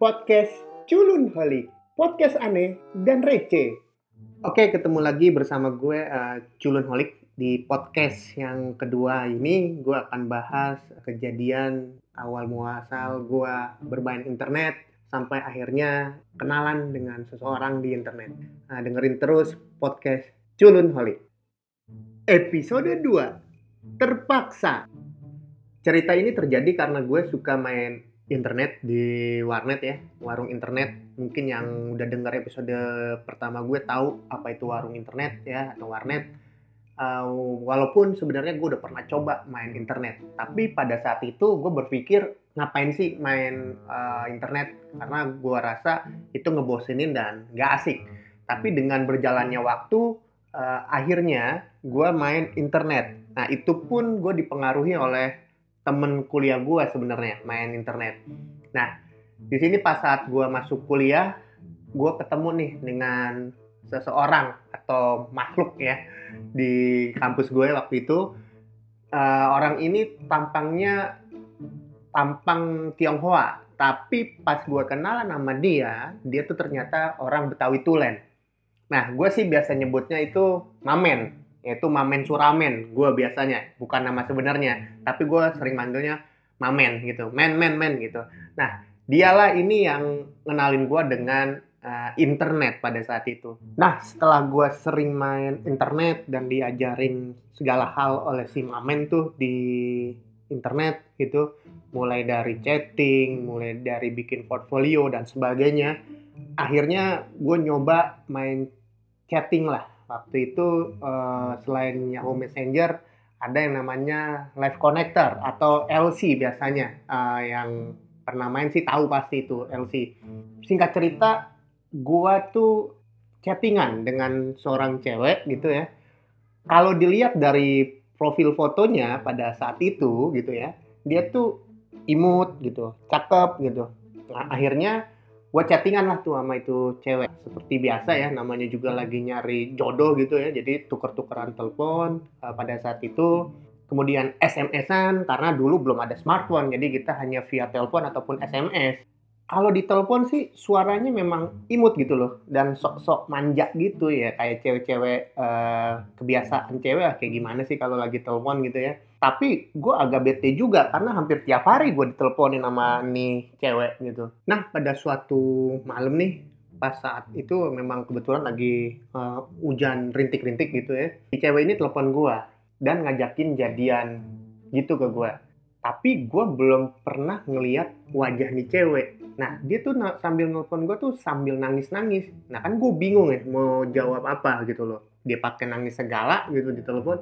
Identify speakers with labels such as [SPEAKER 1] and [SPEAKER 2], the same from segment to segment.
[SPEAKER 1] podcast Culun Holik, podcast aneh dan receh. Oke, ketemu lagi bersama gue uh, Culun Holik di podcast yang kedua ini. Gue akan bahas kejadian awal muasal gue bermain internet sampai akhirnya kenalan dengan seseorang di internet. Nah, dengerin terus podcast Culun Holik. Episode 2 Terpaksa Cerita ini terjadi karena gue suka main internet di warnet ya warung internet. Mungkin yang udah dengar episode pertama gue tahu apa itu warung internet ya atau warnet. Uh, walaupun sebenarnya gue udah pernah coba main internet. Tapi pada saat itu gue berpikir ngapain sih main uh, internet? Karena gue rasa itu ngebosenin dan gak asik. Tapi dengan berjalannya waktu uh, akhirnya gue main internet. Nah itu pun gue dipengaruhi oleh temen kuliah gue sebenarnya main internet. Nah, di sini pas saat gue masuk kuliah, gue ketemu nih dengan seseorang atau makhluk ya di kampus gue waktu itu. Uh, orang ini tampangnya tampang Tionghoa, tapi pas gue kenalan sama dia, dia tuh ternyata orang Betawi Tulen. Nah, gue sih biasa nyebutnya itu Mamen yaitu Mamen Suramen. Gue biasanya bukan nama sebenarnya. Tapi gue sering manggilnya Mamen gitu. Men men men gitu. Nah dialah ini yang ngenalin gue dengan uh, internet pada saat itu. Nah setelah gue sering main internet dan diajarin segala hal oleh si Mamen tuh di internet gitu mulai dari chatting mulai dari bikin portfolio dan sebagainya akhirnya gue nyoba main chatting lah waktu itu uh, selain Yahoo Messenger ada yang namanya Live Connector atau LC biasanya uh, yang pernah main sih tahu pasti itu LC. Singkat cerita, gua tuh chattingan dengan seorang cewek gitu ya. Kalau dilihat dari profil fotonya pada saat itu gitu ya, dia tuh imut gitu, cakep gitu. Nah, akhirnya gue chattingan lah tuh sama itu cewek. Seperti biasa ya namanya juga lagi nyari jodoh gitu ya. Jadi tuker-tukeran telepon uh, pada saat itu. Kemudian SMS-an karena dulu belum ada smartphone. Jadi kita hanya via telepon ataupun SMS kalau di telepon sih suaranya memang imut gitu loh. Dan sok-sok manja gitu ya. Kayak cewek-cewek uh, kebiasaan cewek kayak gimana sih kalau lagi telepon gitu ya. Tapi gue agak bete juga karena hampir tiap hari gue diteleponin sama nih cewek gitu. Nah pada suatu malam nih pas saat itu memang kebetulan lagi uh, hujan rintik-rintik gitu ya. Si cewek ini telepon gue dan ngajakin jadian gitu ke gue tapi gue belum pernah ngeliat wajah nih cewek nah dia tuh sambil nelfon gue tuh sambil nangis nangis nah kan gue bingung ya mau jawab apa gitu loh. Dia pakai nangis segala gitu di telepon.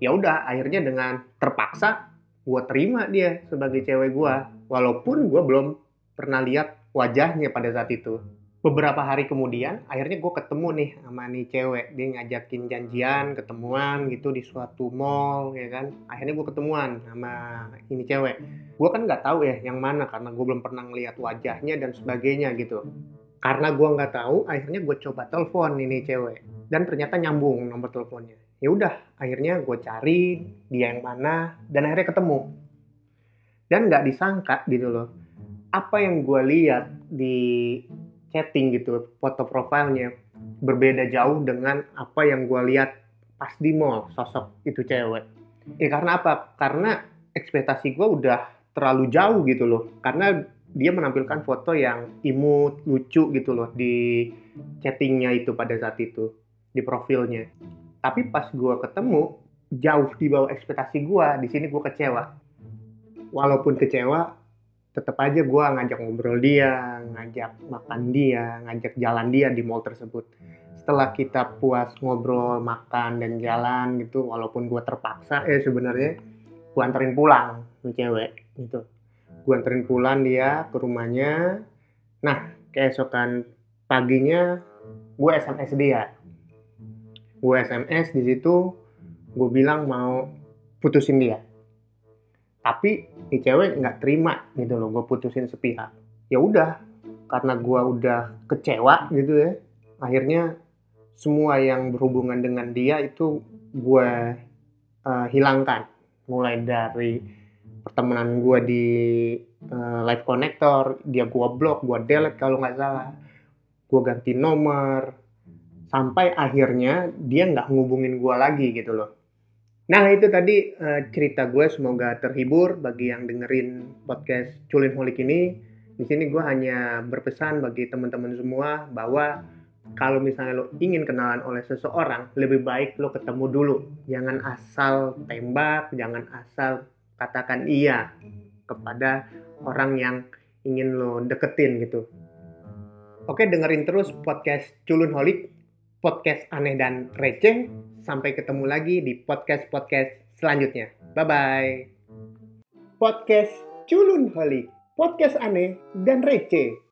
[SPEAKER 1] Ya udah akhirnya dengan terpaksa gue terima dia sebagai cewek gue walaupun gue belum pernah lihat wajahnya pada saat itu beberapa hari kemudian akhirnya gue ketemu nih sama nih cewek. Dia ngajakin janjian ketemuan gitu di suatu mall ya kan. Akhirnya gue ketemuan sama ini cewek. Gue kan nggak tahu ya yang mana karena gue belum pernah ngeliat wajahnya dan sebagainya gitu. Karena gue nggak tahu akhirnya gue coba telepon ini cewek. Dan ternyata nyambung nomor teleponnya. Ya udah akhirnya gue cari dia yang mana dan akhirnya ketemu. Dan nggak disangka gitu loh apa yang gue lihat di chatting gitu foto profilnya berbeda jauh dengan apa yang gue lihat pas di mall sosok itu cewek. Ya karena apa? Karena ekspektasi gue udah terlalu jauh gitu loh. Karena dia menampilkan foto yang imut lucu gitu loh di chattingnya itu pada saat itu di profilnya. Tapi pas gue ketemu jauh di bawah ekspektasi gue di sini gue kecewa. Walaupun kecewa tetap aja gue ngajak ngobrol dia, ngajak makan dia, ngajak jalan dia di mall tersebut. Setelah kita puas ngobrol, makan dan jalan gitu, walaupun gue terpaksa ya sebenarnya gue anterin pulang tuh cewek gitu. Gue anterin pulang dia ke rumahnya. Nah keesokan paginya gue SMS dia. Gue SMS di situ, gue bilang mau putusin dia tapi si cewek nggak terima gitu loh gue putusin sepihak. Ya udah karena gue udah kecewa gitu ya akhirnya semua yang berhubungan dengan dia itu gue uh, hilangkan. Mulai dari pertemanan gue di uh, live connector dia gue blok gue delete kalau nggak salah. Gue ganti nomor. Sampai akhirnya dia nggak ngubungin gue lagi gitu loh nah itu tadi uh, cerita gue semoga terhibur bagi yang dengerin podcast culin holik ini di sini gue hanya berpesan bagi teman-teman semua bahwa kalau misalnya lo ingin kenalan oleh seseorang, lebih baik lo ketemu dulu. Jangan asal tembak, jangan asal katakan iya kepada orang yang ingin lo deketin gitu. Oke, dengerin terus podcast Culun Holik, podcast aneh dan receh. Sampai ketemu lagi di podcast-podcast selanjutnya. Bye-bye. Podcast Culun Holik, podcast aneh dan receh.